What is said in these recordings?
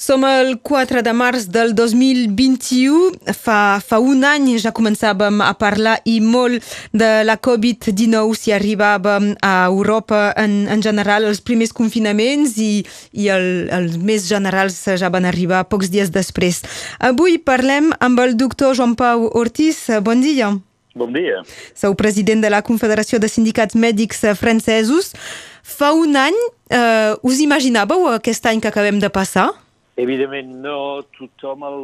Som el 4 de març del 2021. Fa, fa un any ja començàvem a parlar i molt de la Covid-19 si arribàvem a Europa en, en general els primers confinaments i, i el, els més generals ja van arribar pocs dies després. Avui parlem amb el doctor Joan Pau Ortiz. Bon dia. Bon dia. Sou president de la Confederació de Sindicats Mèdics Francesos. Fa un any, eh, us imaginàveu aquest any que acabem de passar? Evidentment no. Tothom al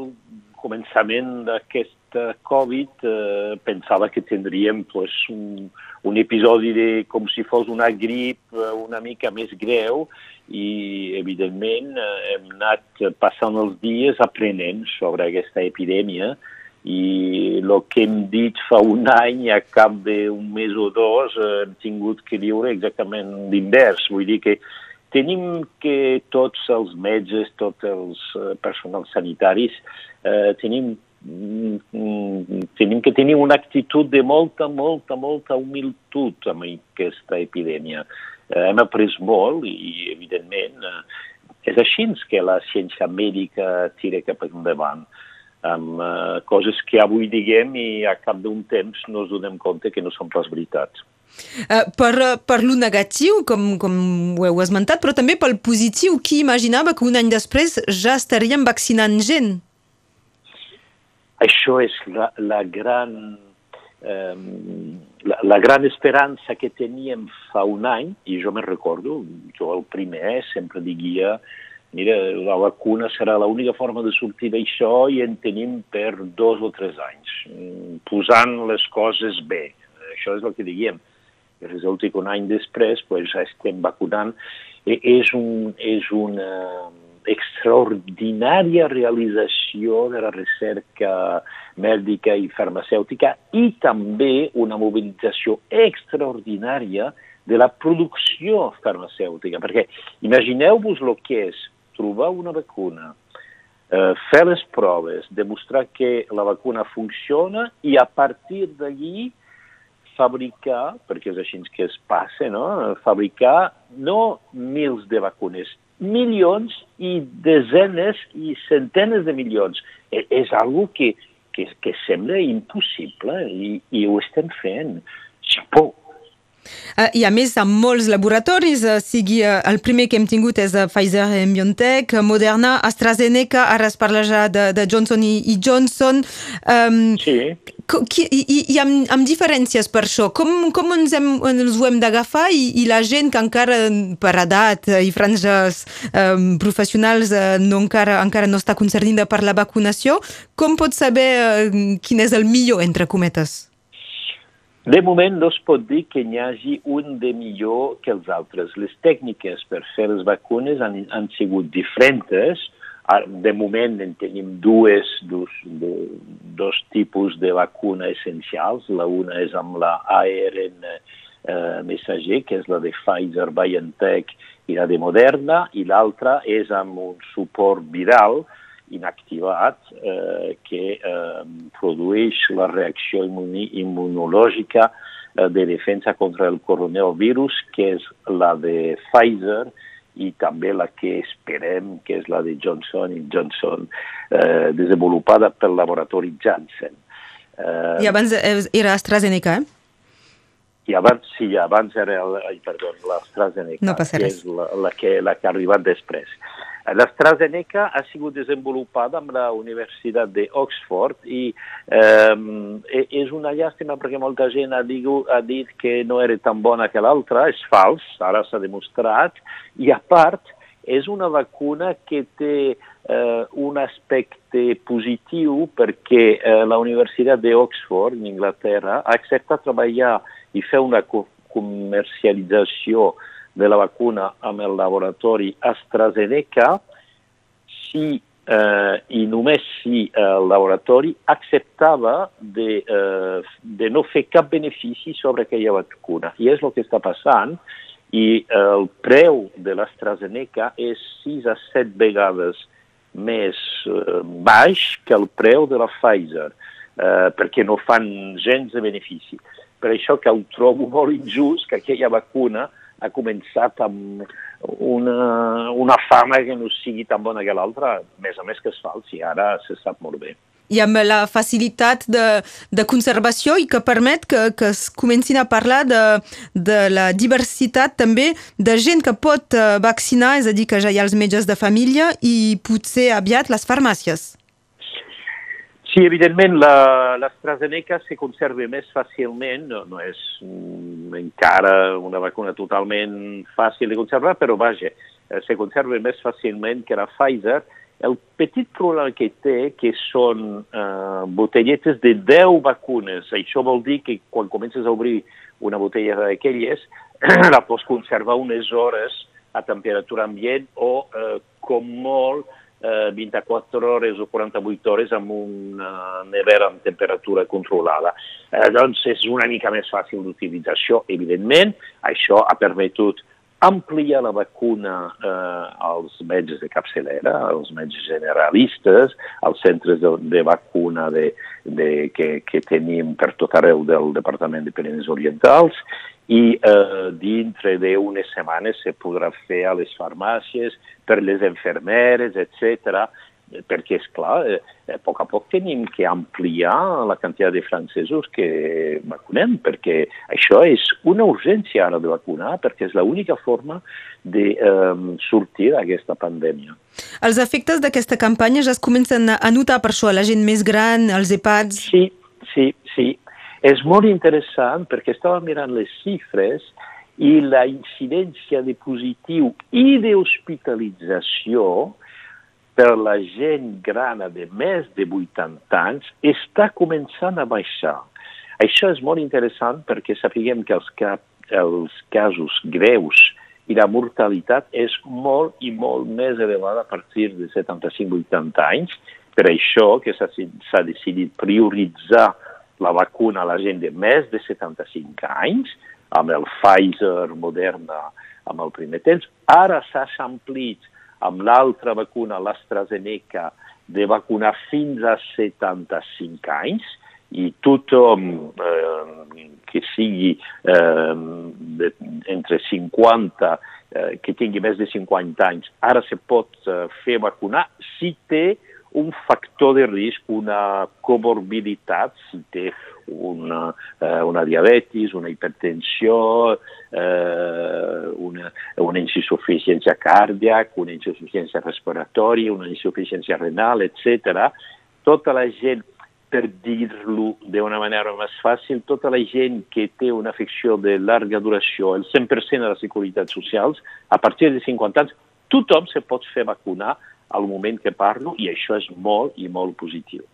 començament d'aquesta Covid eh, pensava que tindríem pues, un, un episodi de, com si fos una grip eh, una mica més greu i, evidentment, eh, hem anat passant els dies aprenent sobre aquesta epidèmia i el que hem dit fa un any, a cap d'un mes o dos, eh, hem tingut que viure exactament l'invers. Vull dir que tenim que tots els metges, tots els uh, personals sanitaris, eh, tenim, mm, tenim que tenir una actitud de molta, molta, molta humilitud amb aquesta epidèmia. Eh, hem après molt i, evidentment, eh, és així que la ciència mèdica tira cap endavant amb uh, coses que avui diguem i a cap d'un temps no ens donem compte que no són pas veritats. Uh, per, per lo negatiu, com, com ho heu esmentat, però també pel positiu, qui imaginava que un any després ja estaríem vaccinant gent? Això és la, la gran eh, la, la gran esperança que teníem fa un any, i jo me'n recordo, jo el primer sempre diguia mira, la vacuna serà l'única forma de sortir d'això i en tenim per dos o tres anys, posant les coses bé. Això és el que diguem. I resulta que un any després pues, estem vacunant. I és, un, és una extraordinària realització de la recerca mèdica i farmacèutica i també una mobilització extraordinària de la producció farmacèutica, perquè imagineu-vos el que és trobar una vacuna, eh, fer les proves, demostrar que la vacuna funciona i a partir d'allí fabricar, perquè és així que es passa, no? fabricar no mils de vacunes, milions i desenes i centenes de milions. E és algo que, que, que sembla impossible i, i ho estem fent. Xapó, I a més, amb molts laboratoris, uh, sigui uh, el primer que hem tingut és uh, Pfizer i BioNTech, Moderna, AstraZeneca, ara es parla ja de, de Johnson i, i Johnson. Um, sí. I, i, i amb, amb diferències per això. Com, com ens, hem, ens ho hem d'agafar i, i la gent que encara per edat i franges um, professionals uh, no, encara, encara no està concernida per la vacunació, com pot saber uh, quin és el millor, entre cometes? De moment no es pot dir que n'hi hagi un de millor que els altres. Les tècniques per fer les vacunes han, han sigut diferents. De moment en tenim dues, dos, dos tipus de vacuna essencials. La una és amb la ARN eh, messager, que és la de Pfizer, BioNTech i la de Moderna, i l'altra és amb un suport viral, inactivat eh, que eh, produeix la reacció immunològica eh, de defensa contra el coronavirus, que és la de Pfizer i també la que esperem, que és la de Johnson Johnson, eh, desenvolupada pel laboratori Janssen. Eh, I abans era AstraZeneca, eh? I abans, sí, abans era, ai, perdó, l'AstraZeneca, no que és la, la, que, la que ha arribat després. L'AstraZeneca ha sigut desenvolupada amb la Universitat d'Oxford i eh, és una llàstima perquè molta gent ha, digu, ha dit que no era tan bona que l'altra, és fals, ara s'ha demostrat, i a part és una vacuna que té eh, un aspecte positiu perquè eh, la Universitat d'Oxford, en Inglaterra, ha acceptat treballar i fer una comercialització de la vacuna amb el laboratori AstraZeneca si eh, i només si el laboratori acceptava de, eh, de no fer cap benefici sobre aquella vacuna. I és el que està passant i el preu de l'AstraZeneca és 6 a 7 vegades més eh, baix que el preu de la Pfizer, eh, perquè no fan gens de benefici. Per això que ho trobo molt injust que aquella vacuna ha començat amb una, una fama que no sigui tan bona que l'altra, més a més que es falsi, ara se sap molt bé i amb la facilitat de, de conservació i que permet que, que es comencin a parlar de, de la diversitat també de gent que pot eh, vaccinar, és a dir, que ja hi ha els metges de família i potser aviat les farmàcies. Sí, evidentment, l'AstraZeneca se conserva més fàcilment, no, no és mm, encara una vacuna totalment fàcil de conservar, però vaja, eh, se conserva més fàcilment que la Pfizer. El petit problema que té que són eh, botelletes de 10 vacunes. Això vol dir que quan comences a obrir una botella d'aquelles, la pots conservar unes hores a temperatura ambient o, eh, com molt, eh, 24 hores o 48 hores amb una nevera amb temperatura controlada. Eh, doncs és una mica més fàcil d'utilització, evidentment. Això ha permetut ampliar la vacuna eh, als metges de capçalera, als metges generalistes, als centres de, de vacuna de, de, que, que tenim per tot arreu del Departament de Pirineus Orientals i eh, dintre d'unes setmanes se podrà fer a les farmàcies, per les enfermeres, etc. perquè, és clar, eh, a poc a poc tenim que ampliar la quantitat de francesos que vacunem, perquè això és una urgència ara de vacunar, perquè és l'única forma de eh, sortir d'aquesta pandèmia. Els efectes d'aquesta campanya ja es comencen a notar per això, la gent més gran, els EPADs... Sí, sí, sí. És molt interessant perquè estava mirant les xifres i la incidència de positiu i d'hospitalització per la gent grana de més de 80 anys està començant a baixar. Això és molt interessant perquè sapiguem que els, cap, els casos greus i la mortalitat és molt i molt més elevada a partir de 75-80 anys. Per això que s'ha decidit prioritzar la vacuna a la gent de més de 75 anys, amb el Pfizer, Moderna, amb el primer temps. Ara s'ha s'amplit amb l'altra vacuna, l'AstraZeneca, de vacunar fins a 75 anys i tothom eh, que sigui eh, de, entre 50, eh, que tingui més de 50 anys, ara se pot eh, fer vacunar si té un factor de risc, una comorbiditat, si té una, eh, una diabetis, una hipertensió, eh, una, una insuficiència cardíaca, una insuficiència respiratòria, una insuficiència renal, etc. Tota la gent, per dir-lo d'una manera més fàcil, tota la gent que té una afecció de llarga duració, el 100% de les seguretats socials, a partir de 50 anys, tothom se pot fer vacunar al moment que parlo i això és molt i molt positiu.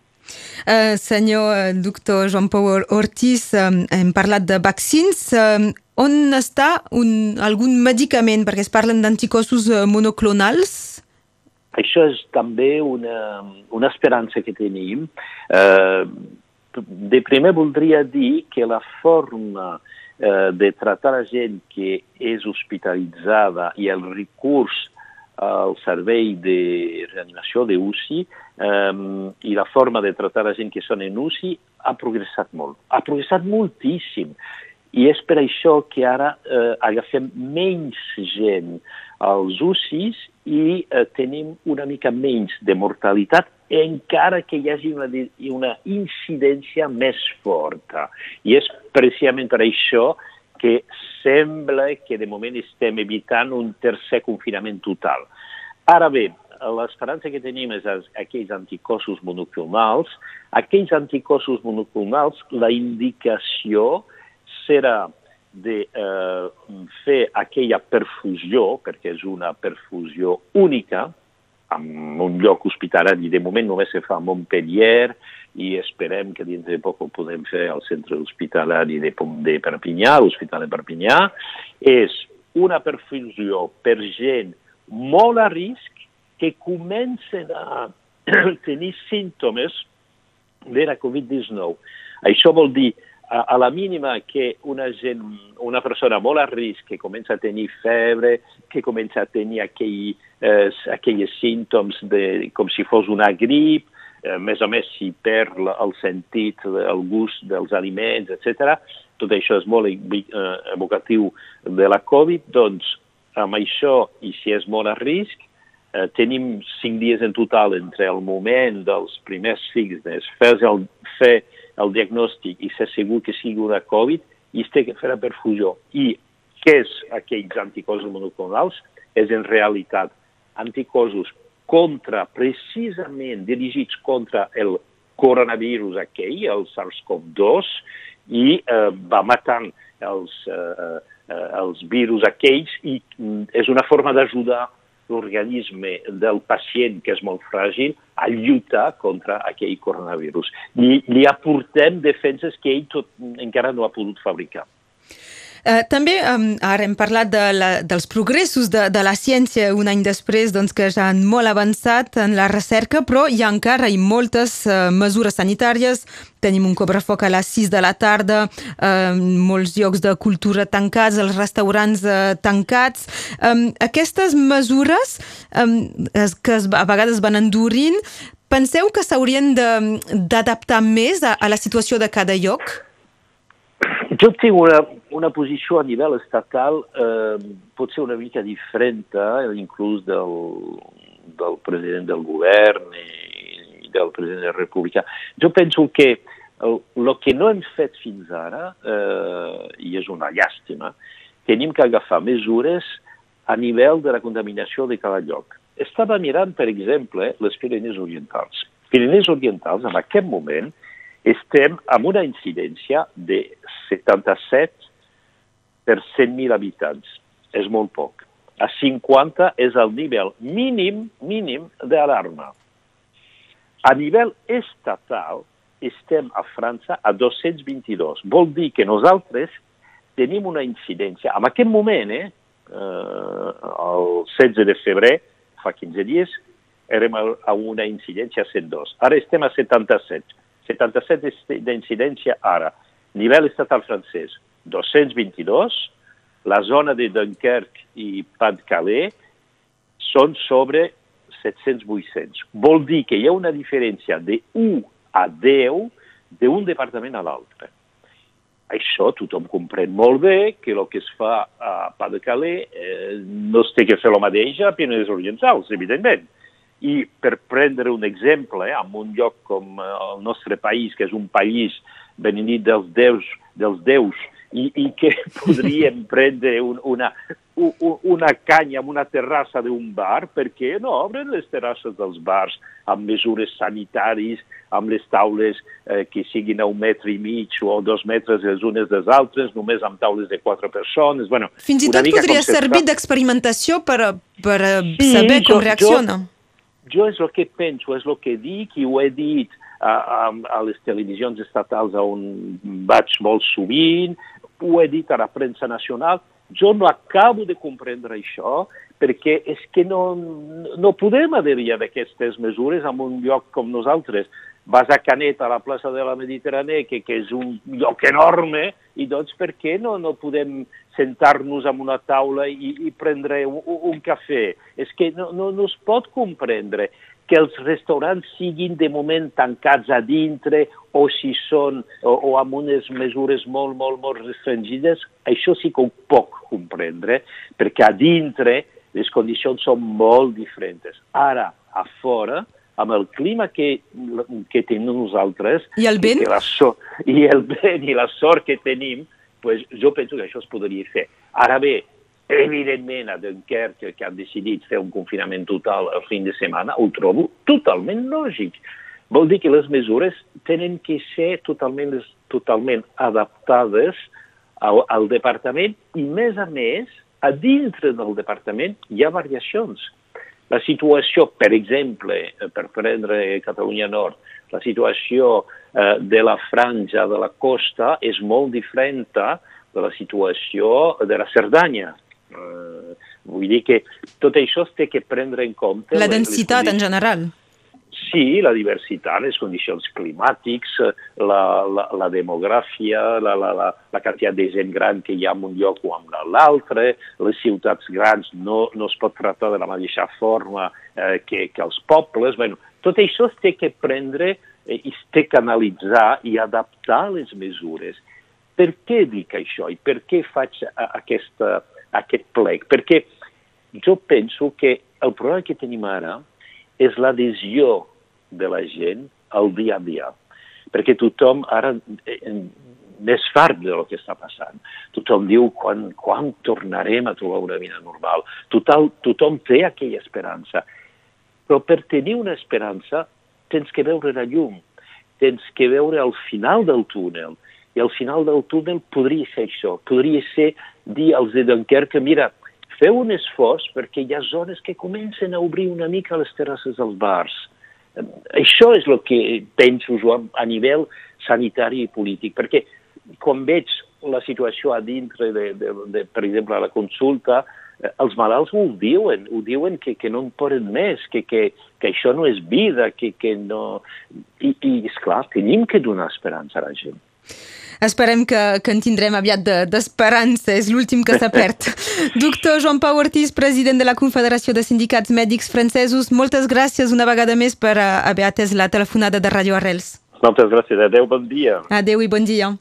Uh, senyor uh, doctor Joan Pau Ortiz, um, hem parlat de vaccins. Uh, on està un, algun medicament? Perquè es parlen d'anticossos monoclonals. Això és també una, una esperança que tenim. Uh, de primer voldria dir que la forma uh, de tractar la gent que és hospitalitzada i el recurs el servei de reanimació de UCI um, i la forma de tractar la gent que són en UCI ha progressat molt. Ha progressat moltíssim. I és per això que ara eh, agafem menys gent als UCIs i eh, tenim una mica menys de mortalitat encara que hi hagi una, una incidència més forta. I és precisament per això que sembla que de moment estem evitant un tercer confinament total. Ara bé, l'esperança que tenim és aquells anticossos monoclonals. Aquells anticossos monoclonals, la indicació serà de eh, fer aquella perfusió, perquè és una perfusió única, en un lloc hospitalari. De moment només se fa a Montpellier, i esperem que dins de poc ho podem fer al centre hospitalari de, de Perpinyà, l'Hospital de Perpinyà, és una perfusió per gent molt a risc que comencen a tenir símptomes de la Covid-19. Això vol dir, a, a la mínima que una, gent, una persona molt a risc, que comença a tenir febre, que comença a tenir aquell, eh, aquells símptomes de, com si fos una grip, a més a més si perd el sentit, el gust dels aliments, etc. tot això és molt eh, evocatiu de la Covid, doncs amb això, i si és molt a risc, eh, tenim cinc dies en total entre el moment dels primers signes, fer el, fer el diagnòstic i ser segur que sigui una Covid, i té que fer la perfusió. I què és aquells anticossos monoclonals? És en realitat anticossos contra, precisament dirigits contra el coronavirus aquell, el SARS-CoV-2, i eh, va matant els, eh, eh, els virus aquells i mm, és una forma d'ajudar l'organisme del pacient, que és molt fràgil, a lluitar contra aquell coronavirus. Li, li aportem defenses que ell tot, encara no ha pogut fabricar. Uh, també um, ara hem parlat de la, dels progressos de, de la ciència un any després doncs, que ja han molt avançat en la recerca, però hi ha encara hi moltes uh, mesures sanitàries. Tenim un cobrafoc a les 6 de la tarda, uh, molts llocs de cultura tancats, els restaurants uh, tancats. Um, aquestes mesures es, que es, a vegades van endurint, penseu que s'haurien d'adaptar més a, a la situació de cada lloc? Jo tinc una, una posició a nivell estatal eh, pot ser una mica diferent, eh, inclús del, del president del govern i, i del president de la República. Jo penso que el, el que no hem fet fins ara, eh, i és una llàstima, tenim que agafar mesures a nivell de la contaminació de cada lloc. Estava mirant, per exemple, les Pirinees Orientals. Pirinees Orientals, en aquest moment, estem amb una incidència de 77 per 100.000 habitants. És molt poc. A 50 és el nivell mínim, mínim d'alarma. A nivell estatal estem a França a 222. Vol dir que nosaltres tenim una incidència. En aquest moment, eh, eh el 16 de febrer, fa 15 dies, érem a una incidència a 102. Ara estem a 77. 77 d'incidència ara. Nivell estatal francès, 222. La zona de Dunkerque i Pas-de-Calais són sobre 700-800. Vol dir que hi ha una diferència de 1 a 10 d'un departament a l'altre. Això tothom comprèn molt bé que el que es fa a Pas-de-Calais eh, no es té que fer el mateix a Pinedes Orientals, evidentment. I per prendre un exemple, eh, en un lloc com eh, el nostre país, que és un país benedit dels déus, dels déus i, i que podríem prendre un, una, una canya en una terrassa d'un bar, perquè no obren les terrasses dels bars amb mesures sanitaris, amb les taules eh, que siguin a un metre i mig o dos metres les unes des altres, només amb taules de quatre persones. Bueno, Fins i tot podria servir d'experimentació per, per sí, saber com jo, reacciona. Jo, jo és el que penso, és el que dic i ho he dit a, a, a les televisions estatals on vaig molt sovint, ho he dit a la premsa nacional, jo no acabo de comprendre això perquè és que no, no podem adherir a aquestes mesures en un lloc com nosaltres vas a Canet, a la plaça de la Mediterrània, que, que és un lloc enorme, i doncs per què no, no podem sentar-nos en una taula i, i prendre un, un cafè? És que no, no, no es pot comprendre que els restaurants siguin de moment tancats a dintre o si són o, o amb unes mesures molt, molt, molt restringides, això sí que ho puc comprendre, perquè a dintre les condicions són molt diferents. Ara, a fora, amb el clima que, que tenim nosaltres... I el vent? I, la so, I el vent i la sort que tenim, pues, jo penso que això es podria fer. Ara bé, evidentment a Dunkerque, que han decidit fer un confinament total el fin de setmana, ho trobo totalment lògic. Vol dir que les mesures tenen que ser totalment, totalment adaptades al, al departament i, més a més, a dintre del departament hi ha variacions. La situació, per exemple, eh, per prendre Catalunya Nord, la situació eh, de la franja de la costa és molt diferent de la situació de la Cerdanya. Eh, vull dir que tot això es té que prendre en compte... La densitat en general. Sí, la diversitat, les condicions climàtics, la, la, la demografia, la, la, la, la quantitat de gent gran que hi ha en un lloc o en l'altre, les ciutats grans no, no es pot tractar de la mateixa forma eh, que, que els pobles. Bueno, tot això es té que prendre eh, i es té que analitzar i adaptar les mesures. per què dic això i per què faig aquesta, aquest plec? Perquè jo penso que el problema que tenim ara és l'adhesió de la gent al dia a dia. Perquè tothom ara n'és fart del que està passant. Tothom diu quan, quan tornarem a trobar una vida normal. Total, tothom té aquella esperança. Però per tenir una esperança tens que veure la llum, tens que veure el final del túnel. I al final del túnel podria ser això, podria ser dir als de Dunkerque, mira, feu un esforç perquè hi ha zones que comencen a obrir una mica les terrasses dels bars. Això és el que penso jo a nivell sanitari i polític, perquè quan veig la situació a dintre, de, de, de, per exemple, a la consulta, eh, els malalts ho diuen, ho diuen que, que no en poden més, que, que, que això no és vida, que, que no... I, i esclar, tenim que donar esperança a la gent. Esperem que, que en tindrem aviat d'esperança, de, és l'últim que s'ha perd. Doctor Joan Pau Ortiz, president de la Confederació de Sindicats Mèdics Francesos, moltes gràcies una vegada més per haver atès la telefonada de Radio Arrels. Moltes gràcies. Adéu, bon dia. Adéu i bon dia.